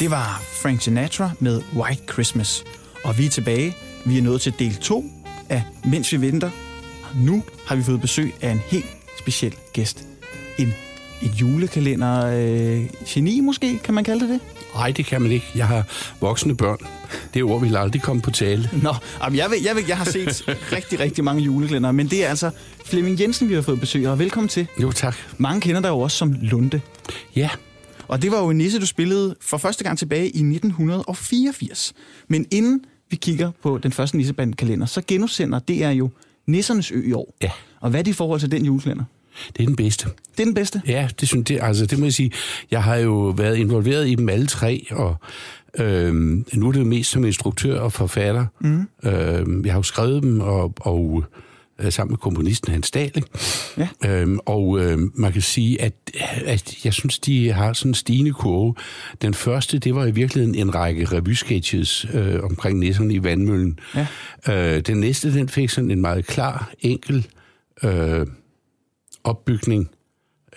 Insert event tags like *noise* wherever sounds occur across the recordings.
Det var Frank Sinatra med White Christmas. Og vi er tilbage. Vi er nået til del 2 af Mens vi venter. Nu har vi fået besøg af en helt speciel gæst. En, en julekalender øh, geni måske, kan man kalde det det? Nej, det kan man ikke. Jeg har voksne børn. Det ord vil aldrig komme på tale. Nå, jamen jeg, ved, jeg, ved, jeg har set rigtig, rigtig mange julekalender, men det er altså Flemming Jensen, vi har fået besøg af. og Velkommen til. Jo, tak. Mange kender dig jo også som Lunde. Ja, Og det var jo en nisse, du spillede for første gang tilbage i 1984. Men inden vi kigger på den første nissebandkalender, så genudsender det er jo Nissernes Ø i år. Ja. Og hvad er det i forhold til den julekalender? det er den bedste. Det er den bedste. Ja, det synes det, altså det må jeg sige. Jeg har jo været involveret i dem alle tre, og øhm, nu er det jo mest som instruktør og forfatter. Mm. Øhm, jeg har jo skrevet dem, og, og øh, sammen med komponisten Hans Dahl. Ikke? Ja. Øhm, og øh, man kan sige, at, at jeg synes, de har sådan en stigende kurve. Den første, det var i virkeligheden en række revysketches øh, omkring nisserne i Vandmøllen. Ja. Øh, den næste, den fik sådan en meget klar, enkel øh, opbygning,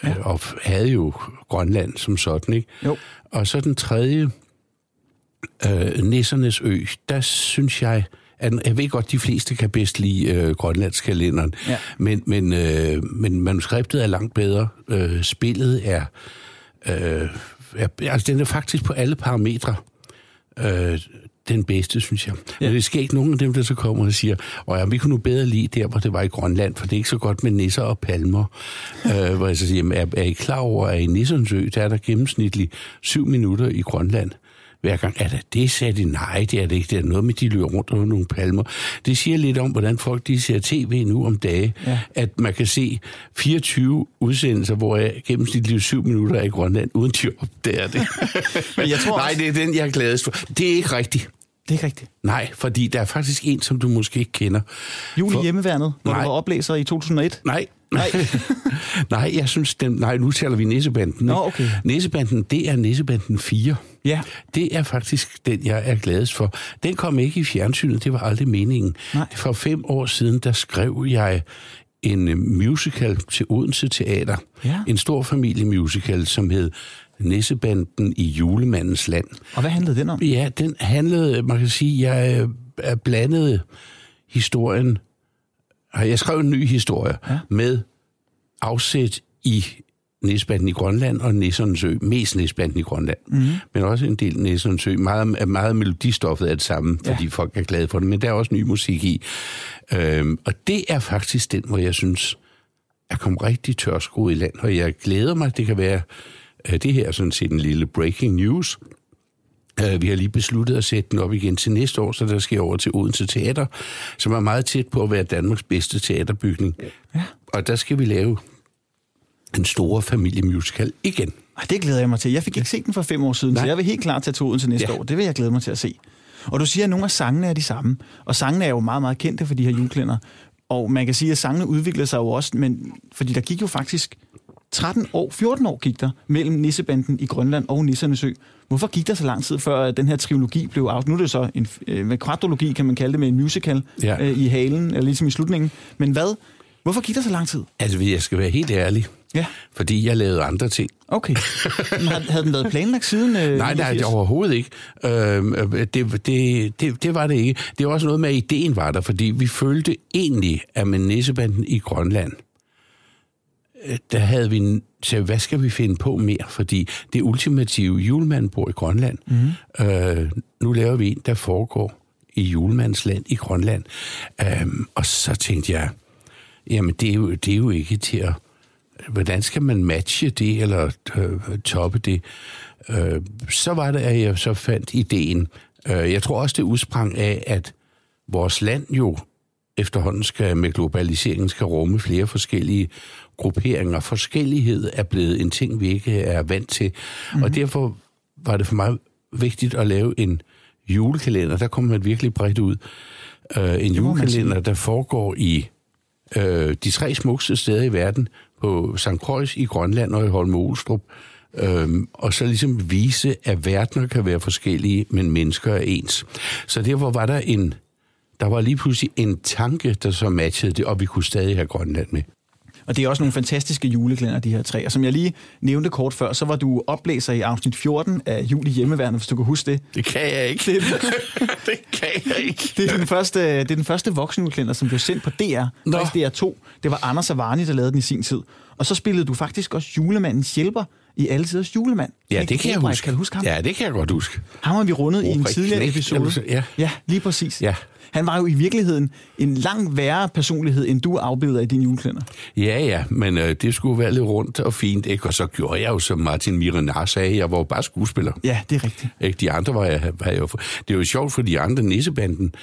ja. øh, og havde jo Grønland som sådan, ikke? Jo. Og så den tredje, øh, Nissernes Ø, der synes jeg, at jeg ved godt, de fleste kan bedst lide øh, Grønlandskalenderen, Ja. men, men, øh, men manuskriptet er langt bedre. Øh, spillet er, øh, er... Altså, den er faktisk på alle parametre øh, den bedste, synes jeg. Ja. Men det sker ikke nogen af dem, der så kommer og siger, og ja, vi kunne nu bedre lide der, hvor det var i Grønland, for det er ikke så godt med nisser og palmer. *laughs* øh, hvor jeg så siger, er, er I klar over, at i Nissens Ø, der er der gennemsnitligt syv minutter i Grønland? Hver gang, er det det, sagde de, nej, det er det ikke, det er noget med, de løber rundt over nogle palmer. Det siger lidt om, hvordan folk de ser tv nu om dage, Ja. at man kan se 24 udsendelser, hvor jeg gennemsnitligt syv minutter er i Grønland, uden de opdager det. *laughs* Men jeg tror Nej, også- det er den, jeg er gladest for. Det er ikke rigtigt. Det er ikke rigtigt. Nej, fordi der er faktisk en, som du måske ikke kender. Jul i For- hjemmeværnet, hvor Nej. du var oplæser i 2001. Nej. Nej. *laughs* nej, jeg synes, den, nej, nu taler vi Nissebanden. Nå, okay. Nissebanden, det er Nissebanden 4. Ja. Det er faktisk den, jeg er gladest for. Den kom ikke i fjernsynet, det var aldrig meningen. Nej. For fem år siden, der skrev jeg en øh, musical til Odense Teater. Ja. En stor familiemusical, som hed Nissebanden i julemandens land. Og hvad handlede den om? Ja, den handlede, man kan sige, jeg øh, er blandet historien. Jeg skrev en ny historie Ja. ja. med afsæt i Næsbanden i Grønland og Nissernes Ø. Mest Næsbanden i Grønland, mm. men også en del Nissernes Ø. Meget, meget melodistoffet er det samme, Ja. fordi folk er glade for det, men der er også ny musik i. Øhm, og det er faktisk den, hvor jeg synes, jeg kom rigtig tørskoet i land, og jeg glæder mig, det kan være, det her er sådan set en lille breaking news, Øh, Vi har lige besluttet at sætte den op igen til næste år, så der skal jeg over til Odense Teater, som er meget tæt på at være Danmarks bedste teaterbygning. Ja. Og der skal vi lave en stor familiemusical igen. Ej, det glæder jeg mig til. Jeg fik ikke set den for fem år siden, Nej. så jeg vil helt klart tage toden til næste ja. År. Det vil jeg glæde mig til at se. Og du siger, at nogle af sangene er de samme. Og sangene er jo meget, meget kendte for de her juleklænder. Og man kan sige, at sangene udviklede sig jo også, men fordi der gik jo faktisk 13 år, 14 år gik der mellem Nissebanden i Grønland og Nissernes Ø. Hvorfor gik der så lang tid, før at den her trilogi blev af? Nu er det så en øh, kvadrologi, kan man kalde det, med en musical ja. Øh, i halen, eller ligesom i slutningen. Men hvad? Hvorfor gik der så lang tid? Altså, jeg skal være helt ærlig, Ja, fordi jeg lavede andre ting. okay. Men havde, havde den været planlagt siden? Øh, Nej, nej, 89? det overhovedet ikke. Øhm, øh, det, det, det, det var det ikke. Det var også noget med, at ideen var der, fordi vi følte egentlig, at med Nissebanden i Grønland, øh, der havde vi så hvad skal vi finde på mere? Fordi det ultimative julemanden bor i Grønland. Mm. Øh, nu laver vi en, der foregår i julemandens land i Grønland. Øhm, og så tænkte jeg, jamen det er jo, det er jo ikke til at... Hvordan skal man matche det, eller øh, toppe det? Øh, så var det, at jeg så fandt ideen. Øh, jeg tror også, det udsprang af, at vores land jo efterhånden skal med globaliseringen skal rumme flere forskellige grupperinger. Forskellighed er blevet en ting, vi ikke er vant til. Mm-hmm. Og derfor var det for mig vigtigt at lave en julekalender. Der kommer man virkelig bredt ud. Øh, en julekalender, der foregår i øh, de tre smukkeste steder i verden, på St. Croix i Grønland og i Holme Olstrup, øhm, og så ligesom vise, at verdener kan være forskellige, men mennesker er ens. Så derfor var der en, der var lige pludselig en tanke, der så matchede det, og vi kunne stadig have Grønland med. Og det er også nogle fantastiske juleklænder, de her tre. Og som jeg lige nævnte kort før, så var du oplæser i afsnit 14 af Jul i Hjemmeværnet, hvis du kan huske det. Det kan jeg ikke. Det, *laughs* det kan jeg ikke. det, er den første, det er den første voksenjuleklænder, som blev sendt på DR. Nå. Faktisk DR2. Det var Anders Avarni, der lavede den i sin tid. Og så spillede du faktisk også julemandens hjælper i alle tiders julemand. Ja, det kan jeg huske. Kan du huske ham? Ja, det kan jeg godt huske. Ham har vi rundet i en tidligere episode. ja. ja, lige præcis. Ja. Han var jo i virkeligheden en langt værre personlighed, end du afbilder i din juleklænder. Ja, ja, men øh, det skulle være lidt rundt og fint, ikke? Og så gjorde jeg jo, som Martin Miranar sagde, jeg var jo bare skuespiller. Ja, det er rigtigt. Ikke? De andre var jeg, var jeg jo... Det er jo sjovt, for de andre nissebanden,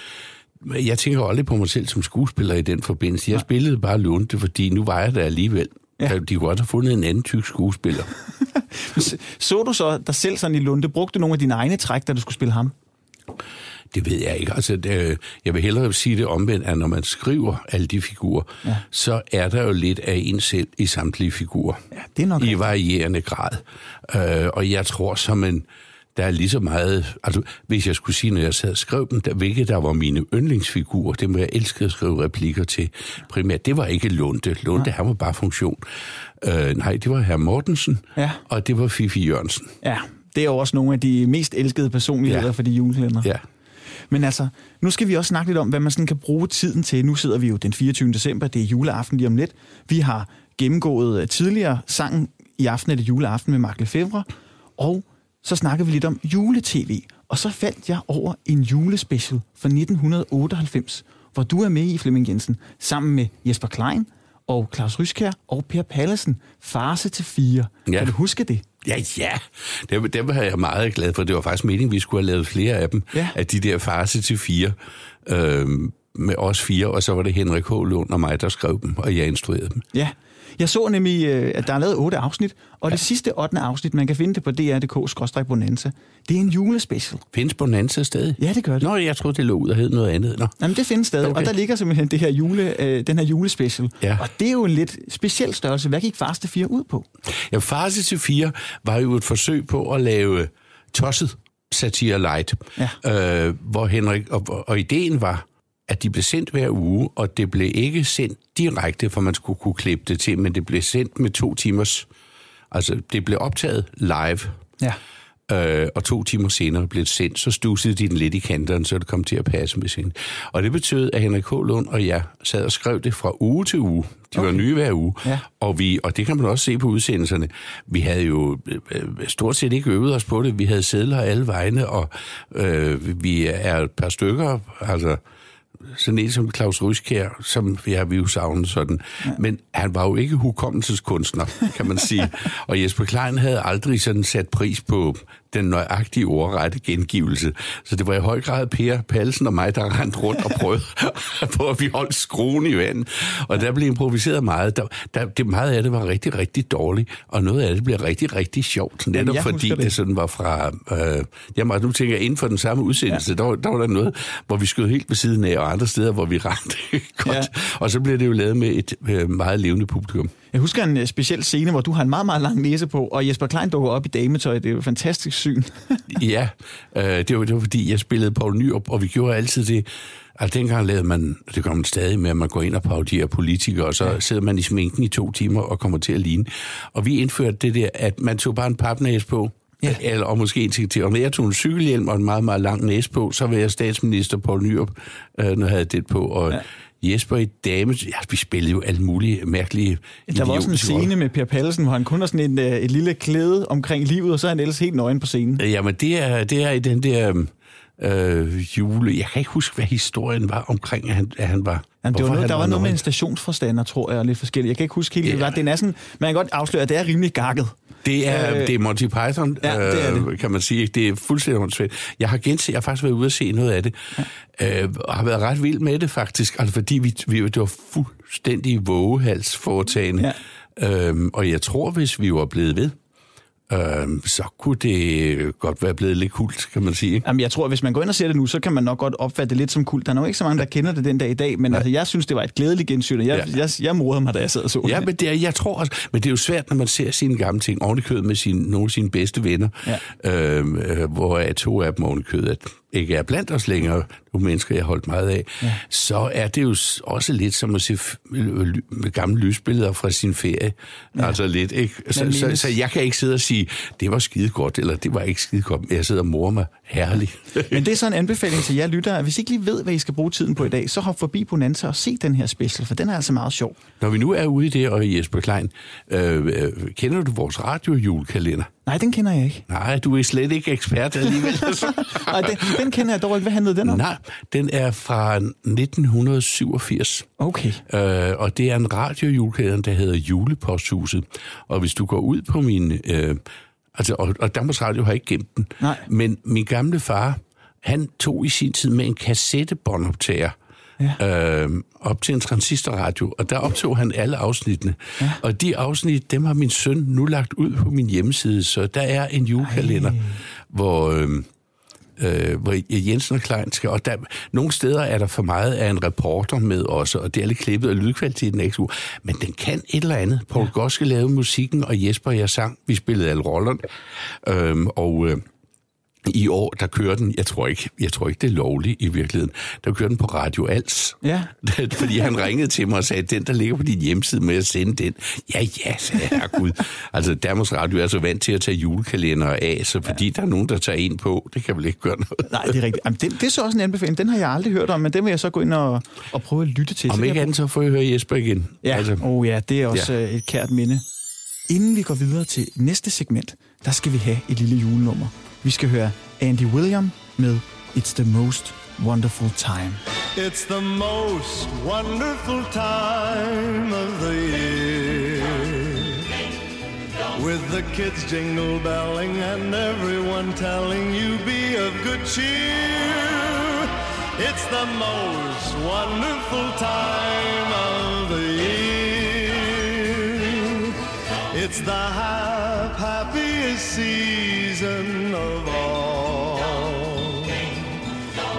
jeg tænker aldrig på mig selv som skuespiller i den forbindelse. Jeg spillede bare Lunde, fordi nu var jeg der alligevel. Ja. Ja. De kunne godt have fundet en anden tyk skuespiller. *laughs* S- Så du så dig selv sådan i Lunde? Brugte du nogle af dine egne træk, da du skulle spille ham? Det ved jeg ikke. Altså, det, jeg vil hellere sige det omvendt, at når man skriver alle de figurer, Ja. så er der jo lidt af en selv i samtlige figurer. Ja, det er nok I varierende grad. Øh, og jeg tror som en, der er lige så meget... Altså, hvis jeg skulle sige, når jeg sad og skrev dem, der, hvilke der var mine yndlingsfigurer, dem jeg elskede at skrive replikker til primært, det var ikke Lunde. Lunde, han var bare funktion. Øh, nej, det var herr Mortensen, Ja. og det var Fifi Jørgensen. Ja, det er jo også nogle af de mest elskede personligheder ja. For de juleklænder. Ja. Men altså, nu skal vi også snakke lidt om, hvad man sådan kan bruge tiden til. Nu sidder vi jo den 24. december, det er juleaften lige om lidt. Vi har gennemgået øh, tidligere sangen i aften er det juleaften med Mark Lefebvre, og så snakker vi lidt om juletv. Og så faldt jeg over en julespecial fra 1998, hvor du er med i Flemming Jensen, sammen med Jesper Klein og Claus Ryskær og Per Pallesen. Farse til fire. Ja. Kan du huske det? Ja, ja. Dem, dem var jeg meget glad for. Det var faktisk meningen, vi skulle have lavet flere af dem. Ja. Af de der fase til fire. Øhm, med os fire, og så var det Henrik H. Lund og mig, der skrev dem, og jeg instruerede dem. Ja, jeg så nemlig, øh, at der er lavet otte afsnit, og ja. det sidste ottende afsnit, man kan finde det på dr.dk-bonanza, det er en julespecial. Findes Bonanza stadig? Ja, det gør det. Nå, jeg troede, det lå ud og hed noget andet. Nå. Jamen, det findes stadig, okay. Og der ligger simpelthen det her jule, øh, den her julespecial. Ja. Og det er jo en lidt speciel størrelse. Hvad gik Fars til 4 ud på? Ja, Fase til fire var jo et forsøg på at lave tosset satire light, Ja. øh, hvor Henrik, og, og ideen var, at de blev sendt hver uge, og det blev ikke sendt direkte, for man skulle kunne klippe det til, men det blev sendt med to timers, altså det blev optaget live, Ja. øh, og to timer senere blev det sendt, så stussede de den lidt i kanterne, så det kom til at passe med sin. Og det betød, at Henrik H. Lund og jeg sad og skrev det fra uge til uge. De okay. var nye hver uge. Ja. Og, vi, og det kan man også se på udsendelserne. Vi havde jo øh, øh, stort set ikke øvet os på det. Vi havde sædler alle vegne, og øh, vi er et par stykker, altså sådan en som Claus Ryskær, som vi har vi jo savnet sådan. Ja. Men han var jo ikke hukommelseskunstner, kan man sige. *laughs* og Jesper Klein havde aldrig sådan sat pris på den nøjagtige ordrette gengivelse. Så det var i høj grad Per Palsen og mig, der rendte rundt og prøvede *laughs* på, at vi holdt skruen i vandet. Og der blev improviseret meget. Der, der, det meget af det var rigtig, rigtig dårligt, og noget af det blev rigtig, rigtig sjovt. Netop fordi det. det sådan var fra... Øh, jamen, nu tænker jeg, inden for den samme udsendelse, ja. der, var, der var der noget, hvor vi skød helt ved siden af, og andre steder, hvor vi rendte *laughs* godt. Ja. Og så blev det jo lavet med et øh, meget levende publikum. Jeg husker en øh, speciel scene, hvor du har en meget, meget lang næse på, og Jesper Klein dukker op i dametøj. Det er jo et fantastisk syn. *laughs* Ja, øh, det, var, det var fordi, jeg spillede Paul Nyrup, og vi gjorde altid det. Altså dengang lavede man, det gør man stadig med, at man går ind og parodierer politikere, og så ja. sidder man i sminken i to timer og kommer til at ligne. Og vi indførte det der, at man tog bare en papnæse på, Ja. eller, og måske en ting til. Og når jeg tog en cykelhjelm og en meget, meget lang næse på, så var jeg statsminister Paul Nyrup, øh, når jeg havde det på. Og ja. Jesper i dame, ja, vi spillede jo alle mulige mærkelige Der var også en roller. scene med Per Pallesen, hvor han kun har sådan en, øh, et lille klæde omkring livet, og så er han ellers helt nøgen på scenen. Jamen, det er, det er i den der øh, jule... Jeg kan ikke huske, hvad historien var omkring, at han, at han var... Jamen, det var noget, der var noget med en nøgen. stationsforstander, tror jeg, og lidt forskelligt. Jeg kan ikke huske helt. Ja. hvad den er sådan, man kan godt afsløre, at det er rimelig gakket. Det er, Øh, det er Monty Python, ja, det er det. Øh, kan man sige. Det er fuldstændig åndssvagt. Jeg har genset, jeg har faktisk været ude at se noget af det, ja. øh, og har været ret vild med det faktisk, altså fordi vi, vi, det var fuldstændig vågehalsforetagende. Ja. Øhm, og jeg tror, hvis vi var blevet ved, øhm, så kunne det godt være blevet lidt kult, kan man sige. Jamen, jeg tror, at hvis man går ind og ser det nu, så kan man nok godt opfatte det lidt som kult. Der er nok ikke så mange, der kender det den dag i dag, men altså, jeg synes, det var et glædeligt gensyn, og jeg, Ja. jeg, jeg morede mig, da jeg sad og så det. Ja, men det er, jeg tror også, men det er jo svært, når man ser sine gamle ting oven i kødet med sine, nogle af sine bedste venner, ja. øh, øh, hvor er to af dem oven i kødet, at ikke er blandt os længere, nogle mennesker, jeg har holdt meget af, ja. så er det jo også lidt som at se gamle lysbilleder fra sin ferie. Ja. Altså lidt, ikke? Så, så, så jeg kan ikke sidde og sige, det var skide godt, eller det var ikke skide godt, jeg sidder og morer mig herligt. *laughs* Men det er så en anbefaling til jer lyttere, at hvis I ikke lige ved, hvad I skal bruge tiden på i dag, så hop forbi Bonanza og se den her special, for den er altså meget sjov. Når vi nu er ude i det, og Jesper Klein, øh, øh, kender du vores radiojulekalender? Nej, den kender jeg ikke. Nej, du er slet ikke ekspert alligevel. *laughs* Nej, den, den kender jeg dog ikke. Hvad handlede den om? Nej, den er fra 1987. Okay. Øh, og det er en radiojulekalender, der hedder Juleposthuset. Og hvis du går ud på min... Øh, altså, og, og Danmarks Radio har ikke gemt den. Nej. Men min gamle far, han tog i sin tid med en kassettebåndoptager ja. øh, op til en transistorradio, og der optog han alle afsnittene. Ja. Og de afsnit, dem har min søn nu lagt ud på min hjemmeside, så der er en julekalender, Ej. hvor... Øh, øh, hvor Jensen og Klein skal... Og der, nogle steder er der for meget af en reporter med også, og det er lidt klippet, og lydkvaliteten er ikke så Men den kan et eller andet. Paul ja. Goske lavede musikken, og Jesper og jeg sang. Vi spillede alle rollerne. Øh, og... Øh, i år, der kører den, jeg tror ikke, jeg tror ikke det er lovligt i virkeligheden, der kører den på Radio Als. Ja. *laughs* Fordi han ringede til mig og sagde, den der ligger på din hjemmeside med at sende den. Ja, ja, sagde jeg, Gud. *laughs* altså, Danmarks Radio er så vant til at tage julekalender af, så fordi ja. der er nogen, der tager en på, det kan vel ikke gøre noget. Nej, det er rigtigt. Jamen, det, det er så også en anbefaling. Den har jeg aldrig hørt om, men den vil jeg så gå ind og, og prøve at lytte til. Om ikke andet, så får jeg høre Jesper igen. Ja, altså. oh, ja det er også ja. et kært minde. Inden vi går videre til næste segment, der skal vi have et lille julenummer. Vi skal høre Andy William med It's the Most Wonderful Time. It's the most wonderful time of the year. With the kids jingle belling and everyone telling you be of good cheer. It's the most wonderful time of the year. It's the happiest season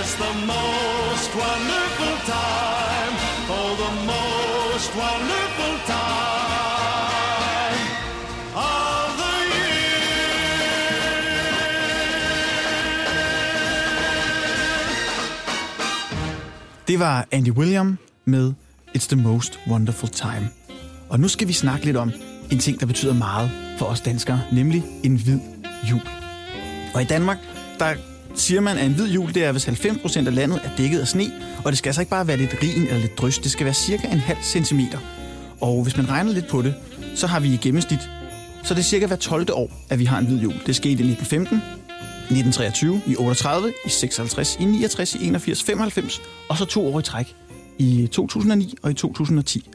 is the most wonderful time. Oh, the most wonderful time of the year. Det var Andy William med It's the Most Wonderful Time. Og nu skal vi snakke lidt om en ting, der betyder meget for os danskere, nemlig en hvid jul. Og i Danmark, der siger man, at en hvid jul, det er, hvis 90% af landet er dækket af sne, og det skal altså ikke bare være lidt rin eller lidt drys, det skal være cirka en halv centimeter. Og hvis man regner lidt på det, så har vi i gennemsnit, så det er cirka hver 12. år, at vi har en hvid jul. Det skete i 1915, 1923, i 38, i 56, i 69, i 81, 95, og så to år i træk i 2009 og i 2010.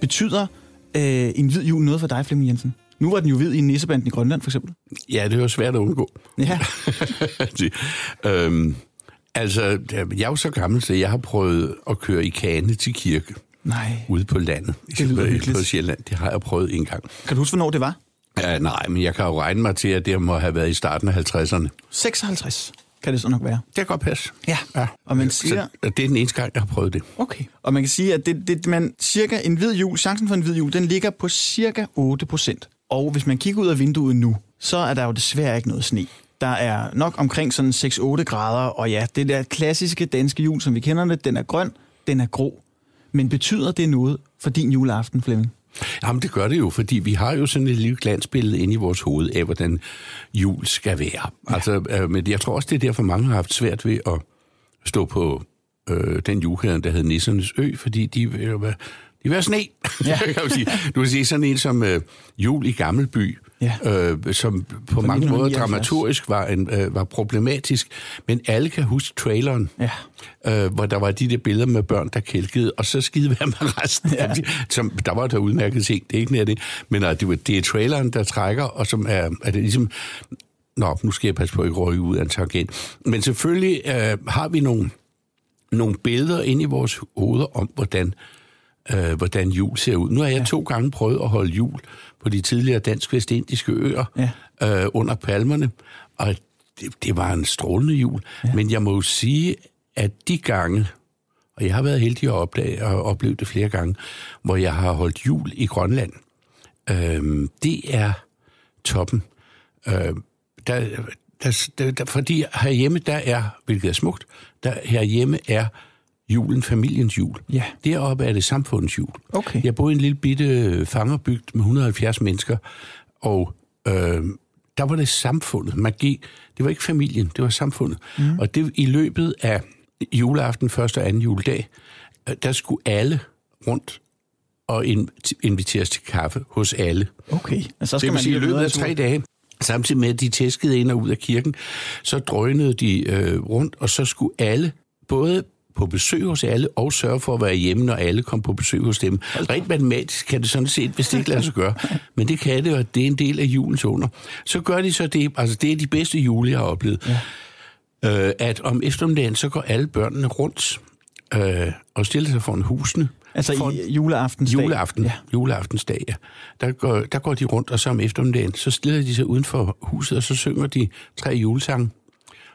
Betyder øh, en hvid jul noget for dig, Flemming Jensen? Nu var den jo hvid i Nissebanden i Grønland, for eksempel. Ja, det var svært at undgå. Ja. *laughs* øhm, altså, jeg er jo så gammel, så jeg har prøvet at køre i kane til kirke. Nej. ude på landet. Det lyder Øh, hyggeligt. På Sjælland. Det har jeg prøvet en gang. Kan du huske, hvornår det var? Ja, nej, men jeg kan jo regne mig til, at det må have været i starten af 50'erne. 56 kan det så nok være. Det kan godt passe. Ja. ja. Og man siger... Så det er den eneste gang, jeg har prøvet det. Okay. Og man kan sige, at det, det, man, cirka en hvid jul, chancen for en hvid jul, den ligger på cirka 8 procent. Og hvis man kigger ud af vinduet nu, så er der jo desværre ikke noget sne. Der er nok omkring sådan 6-8 grader, og ja, det der klassiske danske jul, som vi kender det, den er grøn, den er grå. Men betyder det noget for din juleaften, Flemming? Jamen, det gør det jo, fordi vi har jo sådan et lille glansbillede inde i vores hoved af, hvordan jul skal være. Ja. Altså, øh, men jeg tror også, det er derfor, mange har haft svært ved at stå på øh, den julekalender, der hed Nissernes Ø, fordi de vil jo være, de vil være sne, ja. *laughs* kan man sige. Du kan sige sådan en som øh, Jul i Gammelby, Ja. øh, som på mange måder 1979. dramaturgisk var, en, øh, var problematisk, men alle kan huske traileren, Ja. øh, hvor der var de der billeder med børn, der kælkede, og så skide være med resten. Ja. Som, der var der udmærket ting, det er ikke mere det, men øh, det, var- det er traileren, der trækker, og som er, er det ligesom... Nå, nu skal jeg passe på, at ikke røge ud af en tangent. Men selvfølgelig øh, har vi nogle, nogle billeder ind i vores hoveder om, hvordan, øh, hvordan jul ser ud. Nu har jeg ja. to gange prøvet at holde jul på de tidligere dansk-vestindiske øer Ja. øh, under palmerne, og det, det var en strålende jul. Ja. Men jeg må jo sige, at de gange, og jeg har været heldig at opdage, og opleve det flere gange, hvor jeg har holdt jul i Grønland, øh, det er toppen. Øh, der, der, der, der, fordi herhjemme, der er, hvilket er smukt, der herhjemme er julen familiens jul. Ja. Deroppe er det samfundets jul. Okay. Jeg boede i en lille bitte fangerbygd med 170 mennesker, og øh, der var det samfundet. Man gik, det var ikke familien, det var samfundet. Mm. Og det i løbet af juleaften, første og anden juledag, øh, der skulle alle rundt og in- inviteres til kaffe hos alle. Okay. Altså, så skal Det man sige, i løbet af tre dage, samtidig med, at de tæskede ind og ud af kirken, så drønede de øh, rundt, og så skulle alle, både på besøg hos alle, og sørge for at være hjemme, når alle kom på besøg hos dem. Rent matematisk kan det sådan set, hvis det ikke lader sig gøre. Men det kan det, og det er en del af julens under. Så gør de så det, altså det er de bedste jule, jeg har oplevet. Ja. Øh, at om eftermiddagen, så går alle børnene rundt øh, og stiller sig foran husene. Altså For- i juleaftensdag. Juleaften, Ja. juleaftensdag, ja. Der går, der går de rundt, og så om eftermiddagen, så stiller de sig uden for huset, og så synger de tre julesange.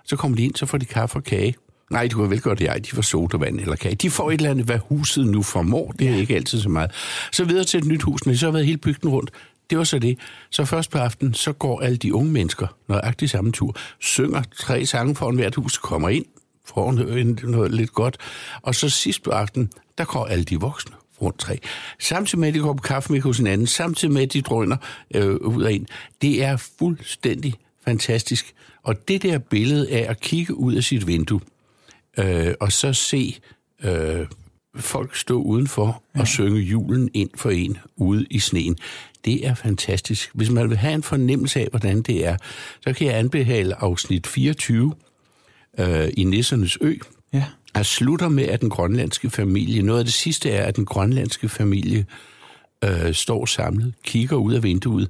Så kommer de ind, så får de kaffe og kage. Nej, det kunne vel godt jeg, de får sodavand eller kage. De får et eller andet, hvad huset nu formår. Det er ikke altid så meget. Så videre til et nyt hus, men så har været hele bygden rundt. Det var så det. Så først på aftenen, så går alle de unge mennesker, nøjagtigt samme tur, synger tre sange foran hvert hus, kommer ind, får noget, noget lidt godt. Og så sidst på aftenen, der går alle de voksne rundt tre. Samtidig med, at de går på kaffe med hos hinanden, samtidig med, at de drøner øh, ud af en. Det er fuldstændig fantastisk. Og det der billede af at kigge ud af sit vindue, øh, og så se øh, folk stå udenfor og synge julen ind for en ude i sneen. Det er fantastisk. Hvis man vil have en fornemmelse af, hvordan det er, så kan jeg anbefale afsnit 24 øh, i Nissernes Ø, Ja. jeg slutter med, at den grønlandske familie, noget af det sidste er, at den grønlandske familie øh, står samlet, kigger ud af vinduet,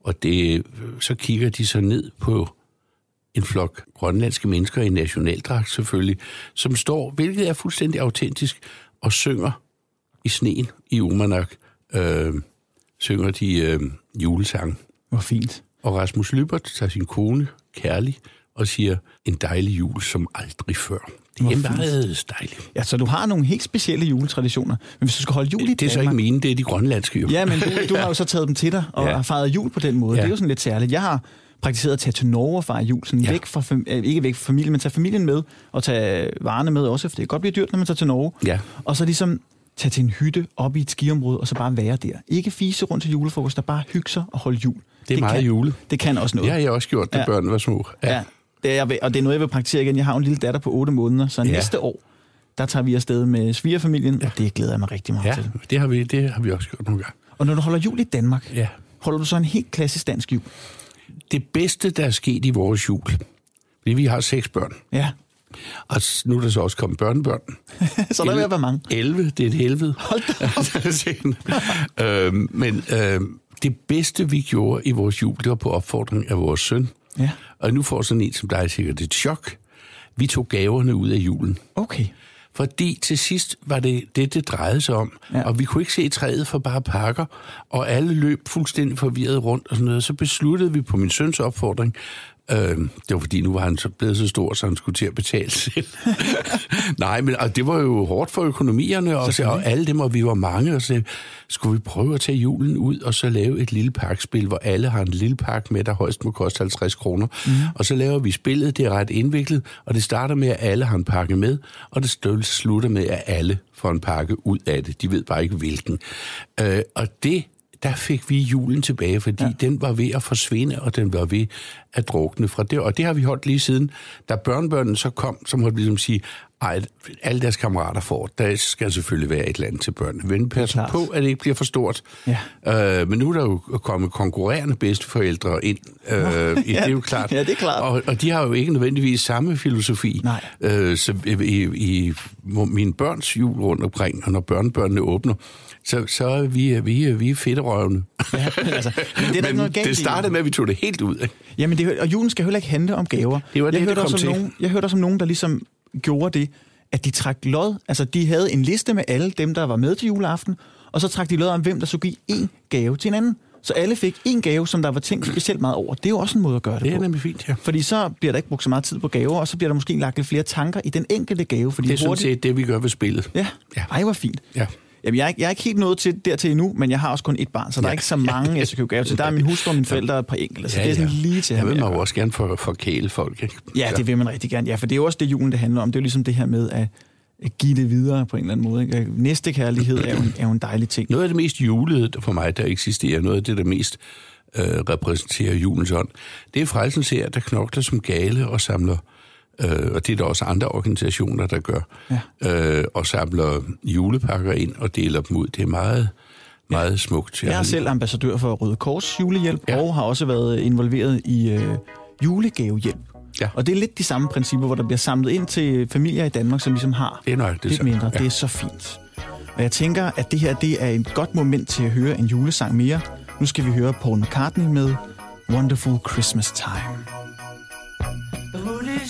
og det, så kigger de så ned på en flok grønlandske mennesker i nationaldragt selvfølgelig, som står, hvilket er fuldstændig autentisk, og synger i sneen i Umanak, øh, synger de øh, julesang. Hvor fint. Og Rasmus Lybert tager sin kone, Kærlig, og siger, en dejlig jul som aldrig før. Det er meget dejligt. Ja, så du har nogle helt specielle juletraditioner. Men hvis du skal holde jul i Det er så ikke mine, det er de grønlandske jo. Ja, men du, du har jo *laughs* så taget dem til dig og ja. Har fejret jul på den måde. Ja. Det er jo sådan lidt særligt. Jeg har praktiseret at tage til Norge og fejre jul, sådan ja. Ja. væk fra, øh, ikke væk fra familien, men tage familien med, og tage varerne med også, for det kan godt blive dyrt, når man tager til Norge. Ja. Og så ligesom tage til en hytte op i et skiområde, og så bare være der. Ikke fise rundt til julefrokost, der bare hygge sig og holde jul. Det er meget kan, jule. Det kan også noget. Det har jeg også gjort, da Ja. ja. børnene var små. Ja. Det er, jeg vil- og det er noget, jeg vil praktisere igen. Jeg har en lille datter på 8 måneder, så ja. Ja. næste år, der tager vi afsted med svigerfamilien, ja. og det glæder jeg mig rigtig meget ja, til. det har, vi, det har vi også gjort nogle gange. Og når du holder jul i Danmark, Ja. holder du så en helt klassisk dansk jul? Det bedste, der er sket i vores jul, fordi vi har seks børn, Ja. og nu er der så også kommet børnebørn. *laughs* så er der at være mange. 11, det er et helvede. Hold da *laughs* øhm, men øhm, det bedste, vi gjorde i vores jul, det var på opfordring af vores søn. Ja. Og nu får sådan en som dig sikkert et chok. Vi tog gaverne ud af julen. Okay. Fordi til sidst var det det, det drejede sig om. Ja. Og vi kunne ikke se træet for bare pakker, og alle løb fuldstændig forvirret rundt og sådan noget. Så besluttede vi på min søns opfordring, øh, det var fordi nu var han så blevet så stor, så han skulle til at betale selv. *laughs* Nej, men og det var jo hårdt for økonomierne, og, så, og alle dem, og vi var mange, og så skulle vi prøve at tage julen ud, og så lave et lille pakspil, hvor alle har en lille pakke med, der højst må koste 50 kroner. Mm. Og så laver vi spillet, det er ret indviklet, og det starter med, at alle har en pakke med, og det slutter med, at alle får en pakke ud af det. De ved bare ikke, hvilken. Øh, og det der fik vi julen tilbage, fordi ja. den var ved at forsvinde, og den var ved at drukne fra det. Og det har vi holdt lige siden. Da børnebørnene så kom, så måtte ligesom sige, ej, alle deres kammerater får, der skal selvfølgelig være et eller andet til børnene. Men pas på, at det ikke bliver for stort. Ja. Øh, men nu er der jo kommet konkurrerende bedsteforældre ind. Øh, i, det er jo klart. Ja, det er klart. Og, og de har jo ikke nødvendigvis samme filosofi. Nej. Øh, så i, i, mine børns jul rundt omkring, og når børnebørnene åbner, så, så er vi, vi, vi er fedterøvende. Ja, men altså, *laughs* men det er ikke noget galt det startede med, at vi tog det helt ud. Ikke? Jamen, det, og julen skal heller ikke handle om gaver. Det var jeg det, hørte det kom om til. Nogen, jeg hørte også om nogen, der ligesom gjorde det, at de trak lod. Altså, de havde en liste med alle dem, der var med til juleaften, og så trak de lod om, hvem der skulle give en gave til en anden. Så alle fik en gave, som der var tænkt specielt meget over. Det er jo også en måde at gøre det, Det er på. nemlig fint, ja. Fordi så bliver der ikke brugt så meget tid på gaver, og så bliver der måske lagt lidt flere tanker i den enkelte gave. Fordi Det er sådan hurtigt... set det, vi gør ved spillet. Ja, Ja. ej, hvor fint. Ja. Jamen, jeg er, ikke, jeg er ikke helt nået til dertil endnu, men jeg har også kun et barn, så der er Ja. ikke så mange, *laughs* jeg skal købe gave til. Der er min hustru og mine forældre og et par enkelte, så det er sådan lige til Jeg ham. vil gør. jo også gerne for, forkæle folk. Ikke? Ja, det vil man rigtig gerne. Ja, for det er jo også det, julen det handler om. Det er jo ligesom det her med at at give det videre på en eller anden måde. Ikke? Næste kærlighed er jo, en, er jo en dejlig ting. Noget af det mest julede for mig, der eksisterer, noget af det, der mest øh, repræsenterer julens ånd, det er frelsens her, der knokler som gale og samler, øh, og det er der også andre organisationer, der gør, ja. øh, og samler julepakker ind og deler dem ud. Det er meget, meget smukt. Jeg er selv ambassadør for Røde Kors julehjælp, ja. Ja. og har også været involveret i øh, julegavehjælp. Ja. Og det er lidt de samme principper, hvor der bliver samlet ind til familier i Danmark, som ligesom har Det er nøjagtigt lidt så. mindre. Ja. Det er så fint. Og jeg tænker, at det her det er et godt moment til at høre en julesang mere. Nu skal vi høre Paul McCartney med Wonderful Christmas Time.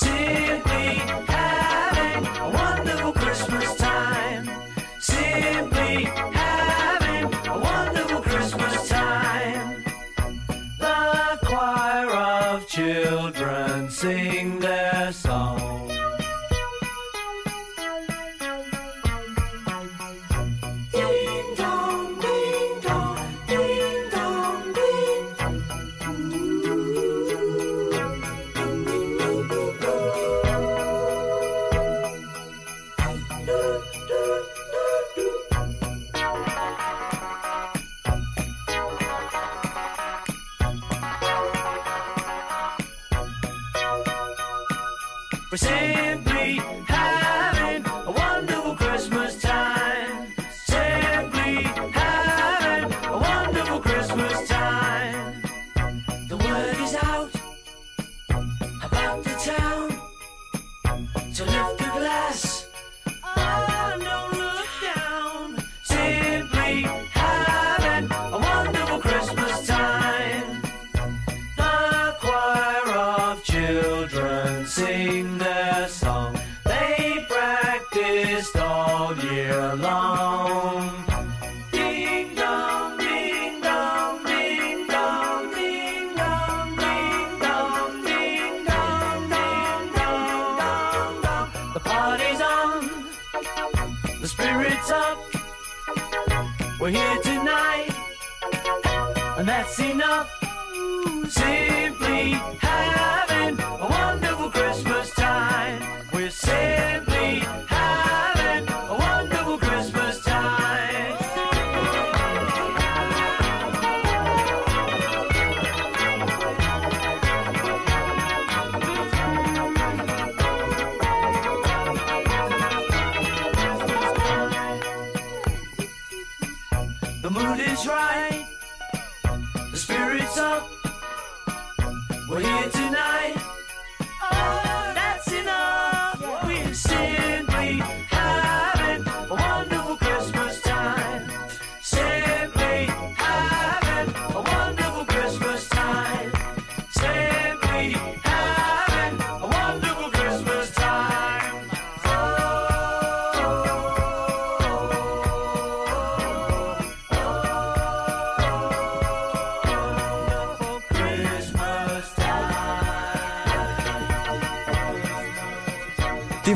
Simply having a wonderful Christmas time. Simply having a wonderful Christmas time. The choir of children sing spirit's up. We're here tonight, and that's enough. Simply having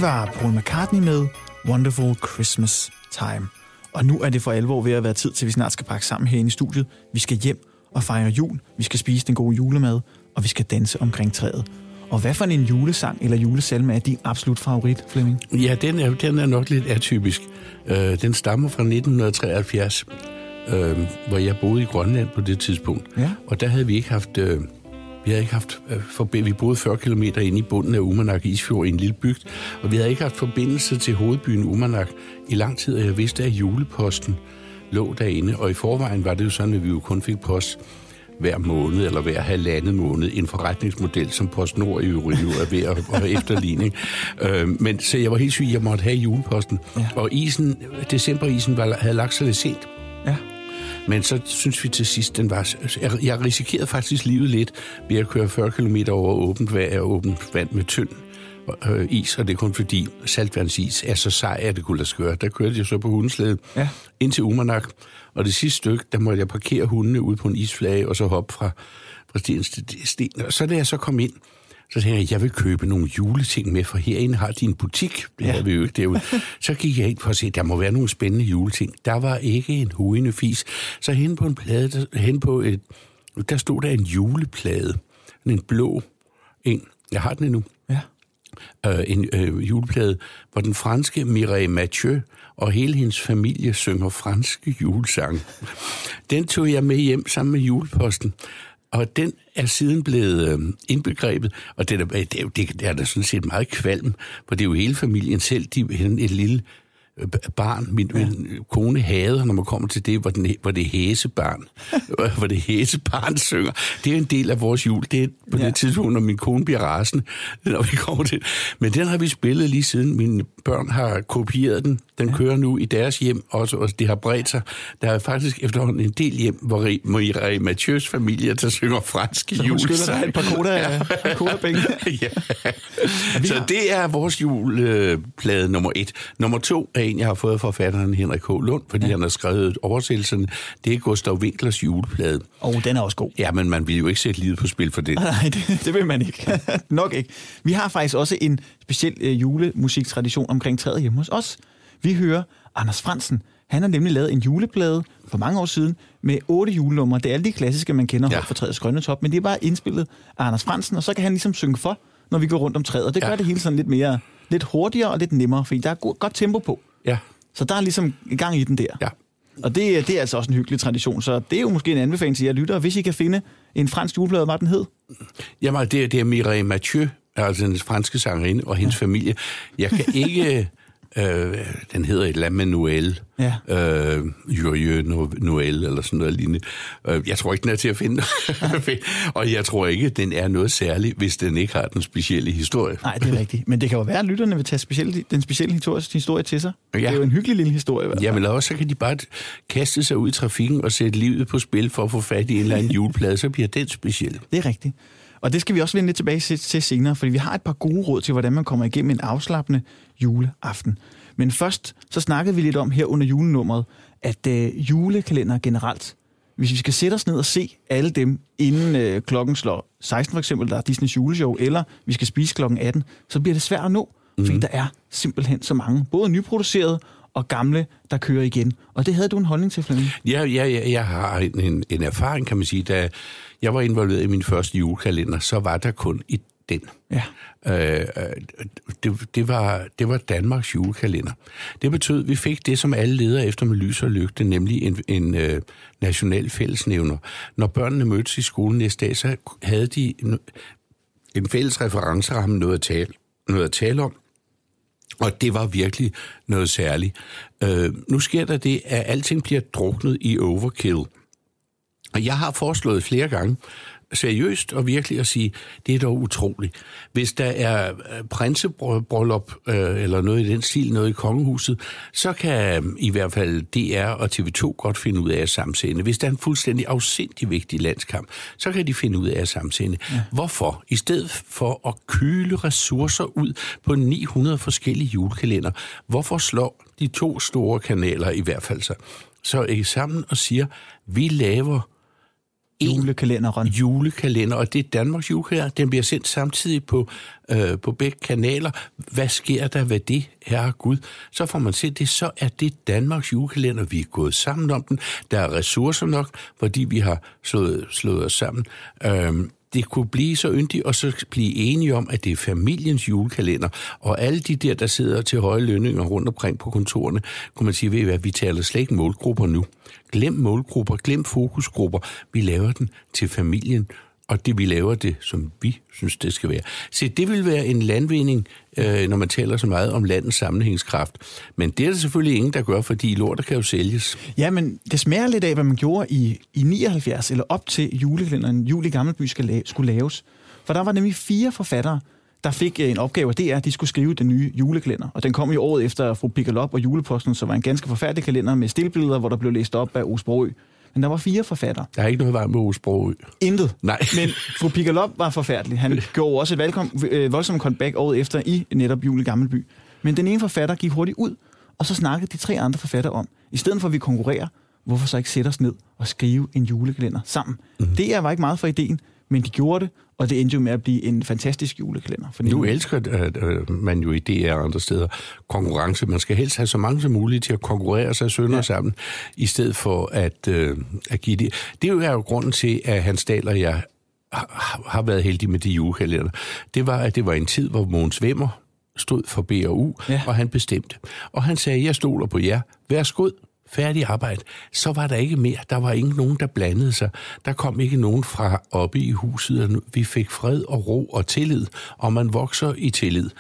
Det var Paul McCartney med Wonderful Christmas Time. Og nu er det for alvor ved at være tid til, at vi snart skal pakke sammen herinde i studiet. Vi skal hjem og fejre jul. Vi skal spise den gode julemad, og vi skal danse omkring træet. Og hvad for en julesang eller julesalme er din absolut favorit, Flemming? Ja, den er, den er nok lidt atypisk. Øh, den stammer fra 1973, øh, hvor jeg boede i Grønland på det tidspunkt. Ja. Og der havde vi ikke haft... Øh, vi havde ikke haft øh, forbi- vi boede 40 km inde i bunden af Umanak Isfjord i en lille bygd, og vi havde ikke haft forbindelse til hovedbyen Umanak i lang tid, og jeg vidste, at juleposten lå derinde, og i forvejen var det jo sådan, at vi jo kun fik post hver måned eller hver halvandet måned. En forretningsmodel, som PostNord i øvrigt jo er ved at, at efterligne. *laughs* Øh, men så jeg var helt syg, jeg måtte have juleposten. Ja. Og isen, decemberisen var, havde lagt sig lidt sent. Ja. Men så synes vi til sidst, den var... Jeg, risikerede faktisk livet lidt ved at køre 40 km over åbent vand, åbent vand med tynd øh, is, og det er kun fordi saltvandsis er så sej, at det kunne lade sig gøre. Der kørte jeg så på hundeslæde Ja. ind til Umanak, og det sidste stykke, der måtte jeg parkere hundene ude på en isflage, og så hoppe fra, fra sten til sten. Og så da jeg så kom ind, så tænkte jeg, jeg vil købe nogle juleting med, for herinde har de en butik. Det Ja. vi jo ikke derude. *laughs* Så gik jeg ind for at se, der må være nogle spændende juleting. Der var ikke en huende fis. Så hen på en plade, der, hen på et, der stod der en juleplade. En blå en. Jeg har den endnu Ja. øh, en øh, juleplade, hvor den franske Mireille Mathieu og hele hendes familie synger franske julesange. Den tog jeg med hjem sammen med juleposten, og den er siden blevet øh, indbegrebet, og det er, da- det, er, det er der sådan set meget kvalm, for det er jo hele familien selv, de et lille barn, min, ja. min kone hader, når man kommer til det, hvor, den, hvor det hæsebarn, *laughs* hvor det hæsebarn synger. Det er en del af vores jul. Det er på Ja. ja. det tidspunkt, når min kone bliver rasende, *laughs* når vi kommer til. Men den har vi spillet lige siden. Mine børn har kopieret den. Den ja. kører nu i deres hjem også, og det har bredt sig. Der er faktisk efterhånden en del hjem, hvor Ri- Mireille Mathieu's familie, der synger franske Så hun skylder dig et par koda penge. *laughs* ja. vi Så det er vores juleplade nummer et. Nummer to er en, jeg har fået fra forfatteren Henrik H. Lund, fordi ja. han har skrevet oversættelsen. Det er Gustav Winklers juleplade. Og oh, den er også god. Ja, men man vil jo ikke sætte livet på spil for det. *laughs* Nej, det, det vil man ikke. *laughs* Nok ikke. Vi har faktisk også en speciel øh, julemusiktradition omkring træet hjemme hos os. Vi hører Anders Fransen. Han har nemlig lavet en juleplade for mange år siden med otte julenumre. Det er alle de klassiske, man kender Ja. for træets grønne top, men det er bare indspillet af Anders Fransen, og så kan han ligesom synge for, når vi går rundt om træet. Og det gør Ja. det hele sådan lidt mere, lidt hurtigere og lidt nemmere, fordi der er go- godt tempo på. Ja, Så der er ligesom gang i den der. ja. Og det, er- det er altså også en hyggelig tradition, så det er jo måske en anbefaling til jer lyttere, hvis I kan finde en fransk juleplade, hvad den hed. Jamen, det, er- det er Mireille Mathieu, altså den franske sangerinde og hendes ja. familie. Jeg kan ikke... Øh, den hedder et eller andet med Noël. Ja. Øh, No- Noël, eller sådan noget lignende. Øh, jeg tror ikke, den er til at finde. *laughs* og jeg tror ikke, den er noget særligt, hvis den ikke har den specielle historie. Nej, det er rigtigt. Men det kan jo være, at lytterne vil tage specielle, den specielle historie, historie til sig. Ja. Det er jo en hyggelig lille historie. hvert fald. Jamen også, så kan de bare kaste sig ud i trafikken og sætte livet på spil for at få fat i en eller anden *laughs* juleplade, så bliver den speciel. Det er rigtigt. Og det skal vi også vende lidt tilbage til, senere, fordi vi har et par gode råd til, hvordan man kommer igennem en afslappende juleaften. Men først, så snakkede vi lidt om her under julenummeret, at øh, julekalender generelt, hvis vi skal sætte os ned og se alle dem, inden øh, klokken slår 16 for eksempel, der er Disneys juleshow, eller vi skal spise klokken 18, så bliver det svært at nå, fordi Mhm. der er simpelthen så mange, både nyproducerede og gamle, der kører igen. Og det havde du en holdning til, Flemming? Ja, ja, ja, jeg har en, en, erfaring, kan man sige. Da jeg var involveret i min første julekalender, så var der kun i den. Ja. Øh, det, det, var, det var Danmarks julekalender. Det betød, at vi fik det, som alle leder efter med lys og lygte, nemlig en, en øh, national fællesnævner. Når børnene mødtes i skolen næste dag, så havde de en, en fælles referenceramme, noget at tale, noget at tale om, og det var virkelig noget særligt. Øh, nu sker der det, at alting bliver druknet i overkill. Og jeg har foreslået flere gange, seriøst og virkelig at sige, det er dog utroligt. Hvis der er øh, prinsebryllup øh, eller noget i den stil, noget i kongehuset, så kan øh, i hvert fald DR og TV2 godt finde ud af at samsende. Hvis der er en fuldstændig afsindig vigtig landskamp, så kan de finde ud af at samsende. Ja. Hvorfor? I stedet for at kyle ressourcer ud på 900 forskellige julekalender, hvorfor slår de to store kanaler i hvert fald sig? Så ikke sammen og siger, vi laver Julekalenderen. julekalender, og det er Danmarks julekalender. Den bliver sendt samtidig på, øh, på begge kanaler. Hvad sker der ved det, herre Gud? Så får man set det, så er det Danmarks julekalender. Vi er gået sammen om den. Der er ressourcer nok, fordi vi har slået, slået os sammen. Øhm, det kunne blive så yndigt, og så blive enige om, at det er familiens julekalender. Og alle de der, der sidder til høje lønninger rundt omkring på kontorerne, kunne man sige, ved I hvad, vi taler slet ikke målgrupper nu. Glem målgrupper, glem fokusgrupper. Vi laver den til familien, og det vi laver det, som vi synes, det skal være. Se, det vil være en landvinding, øh, når man taler så meget om landets sammenhængskraft. Men det er der selvfølgelig ingen, der gør, fordi lortet kan jo sælges. Ja, men det smager lidt af, hvad man gjorde i, i 79, eller op til julekalenderen Jul i Gammelby skal la- skulle laves. For der var nemlig fire forfattere, der fik øh, en opgave, og det er, at de skulle skrive den nye julekalender. Og den kom jo året efter fru Pickelop og juleposten, så var en ganske forfærdelig kalender med stillbilleder, hvor der blev læst op af Osbro men der var fire forfattere. Der er ikke noget vej med Osbro. Intet. Nej. *laughs* Men fru Pickelop var forfærdelig. Han *laughs* gjorde også et valgkom, øh, voldsomt comeback året efter i netop Jul i Gammelby. Men den ene forfatter gik hurtigt ud, og så snakkede de tre andre forfattere om, i stedet for at vi konkurrerer, hvorfor så ikke sætte os ned og skrive en julekalender sammen. Mm. Det var ikke meget for ideen, men de gjorde det, og det endte jo med at blive en fantastisk julekalender. Fordi Nu elsker øh, øh, man jo i DR og andre steder konkurrence. Man skal helst have så mange som muligt til at konkurrere sig sønder ja. sammen, i stedet for at, øh, at give det. Det er jo- grunden til, at Hans Dahl og jeg har, været heldige med de julekalender. Det var, at det var en tid, hvor Mogens Vemmer stod for BRU, ja. Og han bestemte. Og han sagde, jeg stoler på jer. Værsgo, færdig arbejde. Så var der ikke mere. Der var ikke nogen, der blandede sig. Der kom ikke nogen fra oppe i huset. og Vi fik fred og ro og tillid, og man vokser i tillid.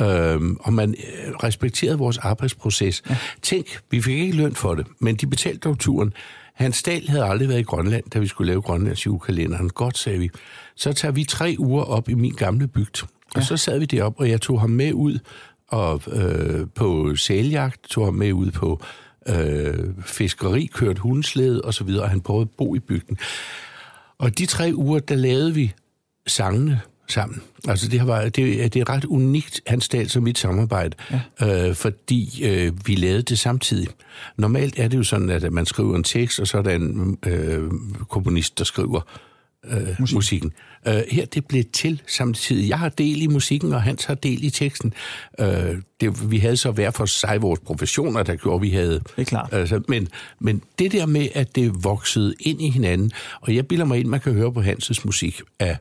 Øhm, og man øh, respekterede vores arbejdsproces. Ja. Tænk, vi fik ikke løn for det, men de betalte dog turen. Hans Dahl havde aldrig været i Grønland, da vi skulle lave Grønlands julekalenderen. Godt, sagde vi. Så tager vi tre uger op i min gamle bygd. Og så sad vi derop, og jeg tog ham med ud og, øh, på sæljagt, tog ham med ud på øh, fiskeri, kørte hundeslæde og så videre, og han prøvede at bo i bygden. Og de tre uger, der lavede vi sangene sammen. Altså det, har været, det, er- det er ret unikt, hans dag som mit samarbejde, ja. øh, fordi øh, vi lavede det samtidig. Normalt er det jo sådan, at man skriver en tekst, og så er der en øh, komponist, der skriver øh, Musik. musikken. Øh, her det blev til samtidig. Jeg har del i musikken, og Hans har del i teksten. Øh, det, vi havde så hver for sig vores professioner, der gjorde, vi havde... Det er klart. Altså, men, men det der med, at det voksede ind i hinanden, og jeg bilder mig ind, man kan høre på Hanses musik, at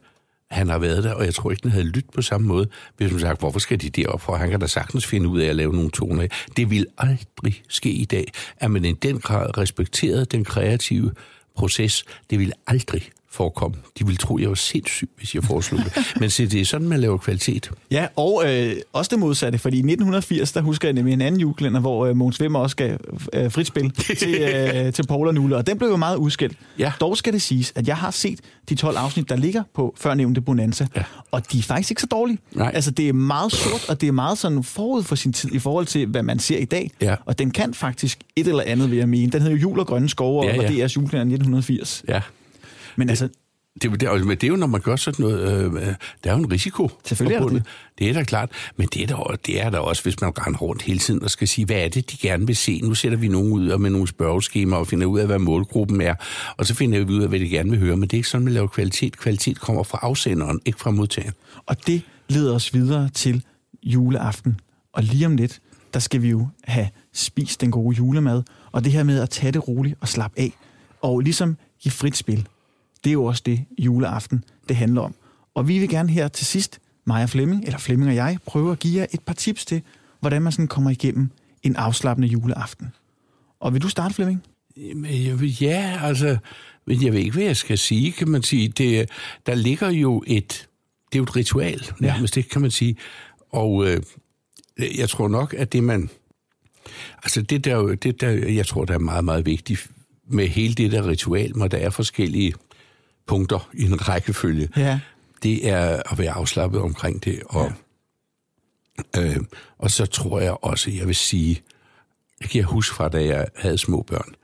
han har været der, og jeg tror ikke, den havde lyttet på samme måde, hvis man sagt, hvorfor skal de derop for? Han kan da sagtens finde ud af at lave nogle toner. Det vil aldrig ske i dag, at man i den grad respekterede den kreative proces. Det vil aldrig forekomme. De vil tro, jeg var sindssyg, hvis jeg foreslog det. *laughs* Men se, det er sådan, man laver kvalitet. Ja, og øh, også det modsatte, fordi i 1980, der husker jeg nemlig en anden julekalender, hvor øh, Mogens Vimmer også gav øh, frit spil *laughs* til, øh, til Paul og Nulle, og den blev jo meget udskilt. Ja. Dog skal det siges, at jeg har set de 12 afsnit, der ligger på førnævnte Bonanza, ja. og de er faktisk ikke så dårlige. Nej. Altså, det er meget sort, og det er meget sådan forud for sin tid i forhold til, hvad man ser i dag. Ja. Og den kan faktisk et eller andet, vil jeg mene. Den hedder jo Jul og Grønne Skove, Ja, og var ja. DR's julekalender 1980. Ja. Men altså, Det, det, er- men det er jo, når man gør sådan noget, øh, der er jo en risiko. Selvfølgelig er der forbundet. det. er da klart, men det er der, det er der også, hvis man render rundt hele tiden og skal sige, hvad er det, de gerne vil se? Nu sætter vi nogen ud og med nogle spørgeskemaer og finder ud af, hvad målgruppen er, og så finder vi ud af, hvad de gerne vil høre, men det er ikke sådan, man laver kvalitet. Kvalitet kommer fra afsenderen, ikke fra modtageren. Og det leder os videre til juleaften. Og lige om lidt, der skal vi jo have spist den gode julemad. Og det her med at tage det roligt og slappe af. Og ligesom give frit spil. Det er jo også det juleaften, det handler om. Og vi vil gerne her til sidst, Maja Flemming, eller Flemming og jeg, prøve at give jer et par tips til, hvordan man sådan kommer igennem en afslappende juleaften. Og vil du starte, Flemming? Ja, altså, men jeg ved ikke, hvad jeg skal sige, kan man sige. Det, der ligger jo et, det er jo et ritual, nærmest, det kan man sige. Og øh, jeg tror nok, at det man, altså det der, det der, jeg tror, der er meget, meget vigtigt med hele det der ritual, hvor der er forskellige punkter i en rækkefølge, Ja. det er at være afslappet omkring det. Og, ja. øh, og så tror jeg også, jeg vil sige, jeg kan huske fra, da jeg havde små børn,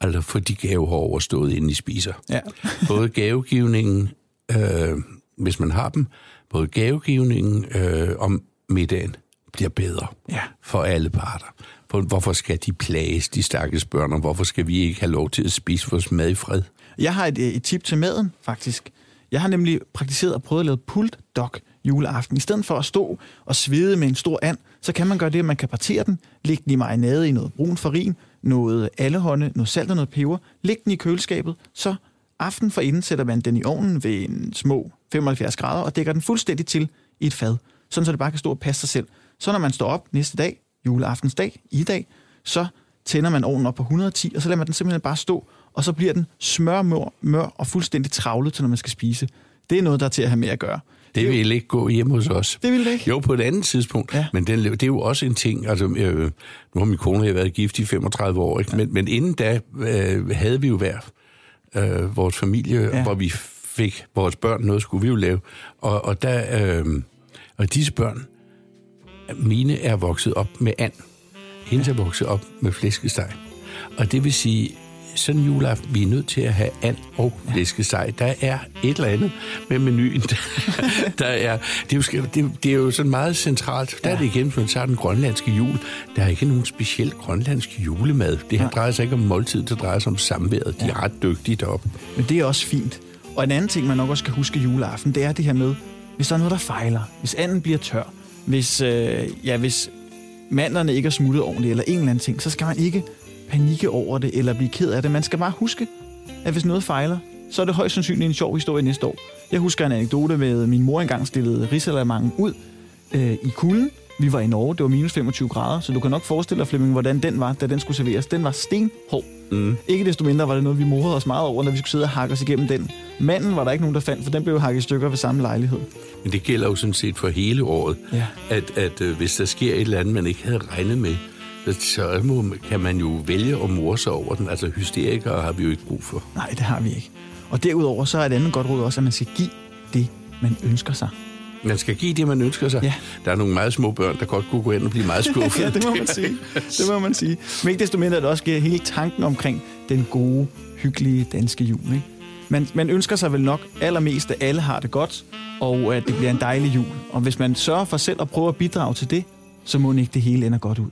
altså for de gaver har overstået, inden de spiser. Ja. *laughs* Både gavegivningen, øh, hvis man har dem, både gavegivningen øh, om middagen bliver bedre Ja. for alle parter. For hvorfor skal de plages, de stakkels børn, og hvorfor skal vi ikke have lov til at spise vores mad i fred? Jeg har et, øh, et tip til maden, faktisk. Jeg har nemlig praktiseret og prøvet at lave pulled dog juleaften. I stedet for at stå og svede med en stor and, så kan man gøre det, at man kan partere den, lægge den i marinade i noget brun farin, noget allehånde, noget salt og noget peber, lægge den i køleskabet, så aften for inden sætter man den i ovnen ved en små 75 grader og dækker den fuldstændig til i et fad, sådan så det bare kan stå og passe sig selv. Så når man står op næste dag, juleaftensdag, i dag, så tænder man ovnen op på 110, og så lader man den simpelthen bare stå, og så bliver den smørmør mør og fuldstændig travlet til, når man skal spise. Det er noget, der er til at have med at gøre. Det vil ikke gå hjemme hos os. Det vil det ikke? Jo, på et andet tidspunkt. Ja. Ja. Men den, det er jo også en ting, altså øh, nu har min kone jeg været gift i 35 år, ikke? Men, men inden da øh, havde vi jo hver øh, vores familie, Ja. ja. hvor vi fik vores børn, noget skulle vi jo lave. Og, og, der, øh, og disse børn, mine er vokset op med and. Hendes er vokset op med flæskesteg. Og det vil sige, sådan en juleaften, vi er nødt til at have and og flæskesteg. Der er et eller andet med menuen. Der, *laughs* der er, det, er jo, det, det er jo sådan meget centralt. Der er det igen, hvis man tager den grønlandske jul. Der er ikke nogen speciel grønlandsk julemad. Det her drejer sig ikke om måltid, det drejer sig om samværet. De er ret dygtige deroppe. Men det er også fint. Og en anden ting, man nok også skal huske juleaften, det er det her med, hvis der er noget, der fejler, hvis anden bliver tør, hvis, øh, ja, hvis mandlerne ikke er smuttet ordentligt, eller en eller anden ting, så skal man ikke panikke over det, eller blive ked af det. Man skal bare huske, at hvis noget fejler, så er det højst sandsynligt en sjov historie næste år. Jeg husker en anekdote med, min mor engang stillede risalamangen ud øh, i kulden. Vi var i Norge, det var minus 25 grader, så du kan nok forestille dig, Flemming, hvordan den var, da den skulle serveres. Den var stenhård. Mm. Ikke desto mindre var det noget, vi morede os meget over, når vi skulle sidde og hakke os igennem den. Manden var der ikke nogen, der fandt, for den blev hakket i stykker ved samme lejlighed. Men det gælder jo sådan set for hele året, Ja. at, at øh, hvis der sker et eller andet, man ikke havde regnet med, så, må, kan man jo vælge at more sig over den. Altså hysterikere har vi jo ikke brug for. Nej, det har vi ikke. Og derudover så er et andet godt råd også, at man skal give det, man ønsker sig. Man skal give det, man ønsker sig. Ja. Der er nogle meget små børn, der godt kunne gå ind og blive meget *laughs* skuffet. ja, det må man sige. Det må man sige. Men ikke desto mindre er det også hele tanken omkring den gode, hyggelige danske jul. Ikke? Man, man ønsker sig vel nok allermest, at alle har det godt, og at det bliver en dejlig jul. Og hvis man sørger for selv at prøve at bidrage til det, så må ikke det hele ender godt ud.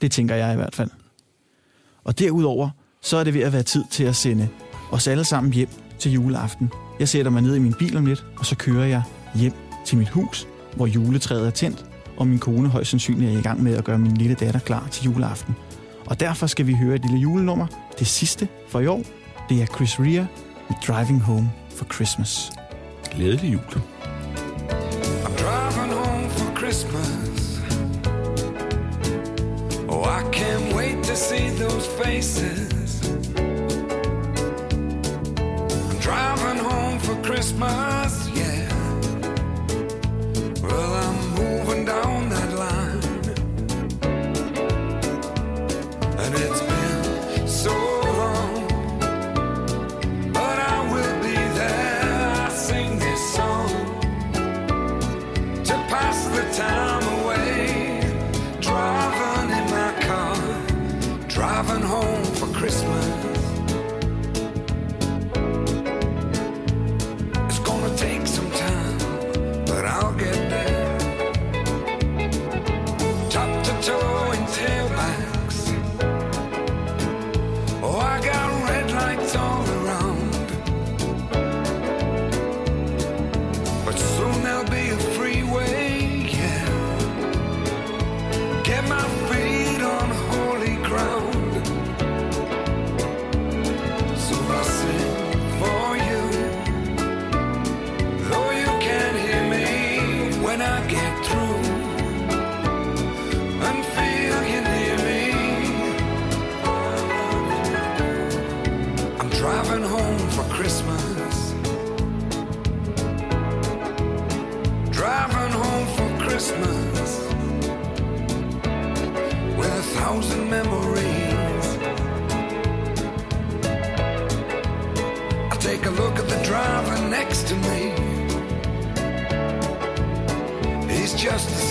Det tænker jeg i hvert fald. Og derudover, så er det ved at være tid til at sende os alle sammen hjem til juleaften. Jeg sætter mig ned i min bil om lidt, og så kører jeg hjem til mit hus, hvor juletræet er tændt, og min kone højst sandsynligt er i gang med at gøre min lille datter klar til juleaften. Og derfor skal vi høre et lille julenummer, det sidste for i år. Det er Chris Rea med Driving Home for Christmas. Glædelig jul. I'm driving home for Christmas. See those faces. I'm driving home for Christmas,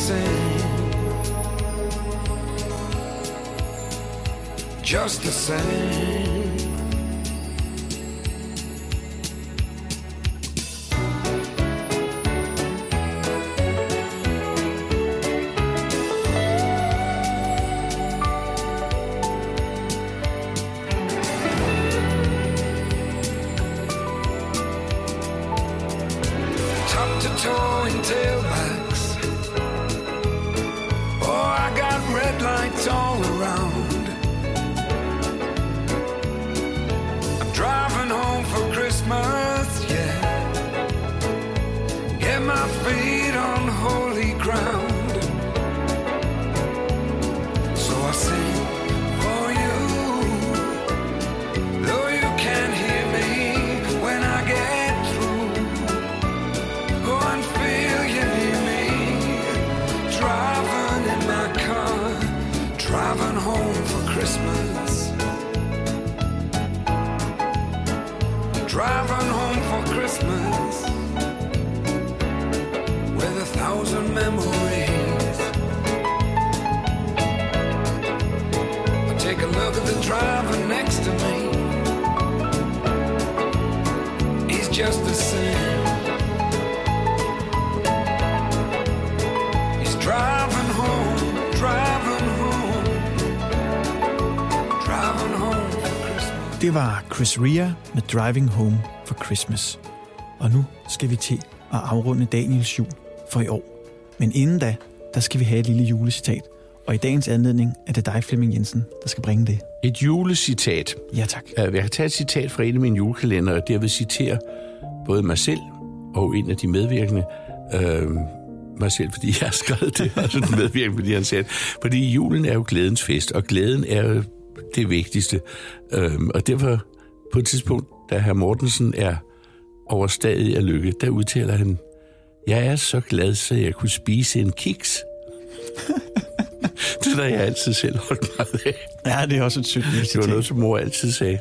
same. Just the same. Det var Chris Rea med Driving Home for Christmas. Og nu skal vi til at afrunde Daniels jul for i år. Men inden da, der skal vi have et lille julecitat. Og i dagens anledning er det dig, Flemming Jensen, der skal bringe det. Et julecitat. Ja tak. Øh, Jeg kan tage et citat fra en af mine julekalender, og vil citere både mig selv og en af de medvirkende. Øh, mig selv, fordi jeg har skrevet det, og så den medvirkende, fordi han sagde. Fordi julen er jo glædens fest, og glæden er jo det vigtigste. Øh, og derfor på et tidspunkt, da herr Mortensen er overstadig af lykke, der udtaler han, jeg er så glad, så jeg kunne spise en kiks. *laughs* det har jeg altid selv holdt meget af. Ja, det er også et lille Det var noget, som mor altid sagde.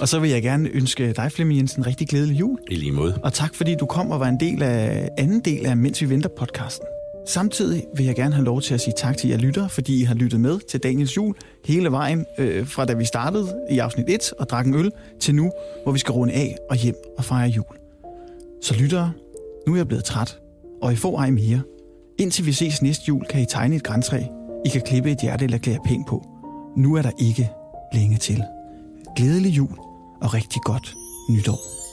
Og så vil jeg gerne ønske dig, Flemming Jensen, en rigtig glædelig jul. I lige måde. Og tak fordi du kom og var en del af anden del af Mens vi venter podcasten. Samtidig vil jeg gerne have lov til at sige tak til jer lyttere, fordi I har lyttet med til Daniels jul hele vejen øh, fra da vi startede i afsnit 1 og drak en øl til nu, hvor vi skal runde af og hjem og fejre jul. Så lyttere, nu er jeg blevet træt, og I får ej mere. Indtil vi ses næste jul, kan I tegne et græntræ. I kan klippe et hjerte eller klæde penge på. Nu er der ikke længe til. Glædelig jul og rigtig godt nytår.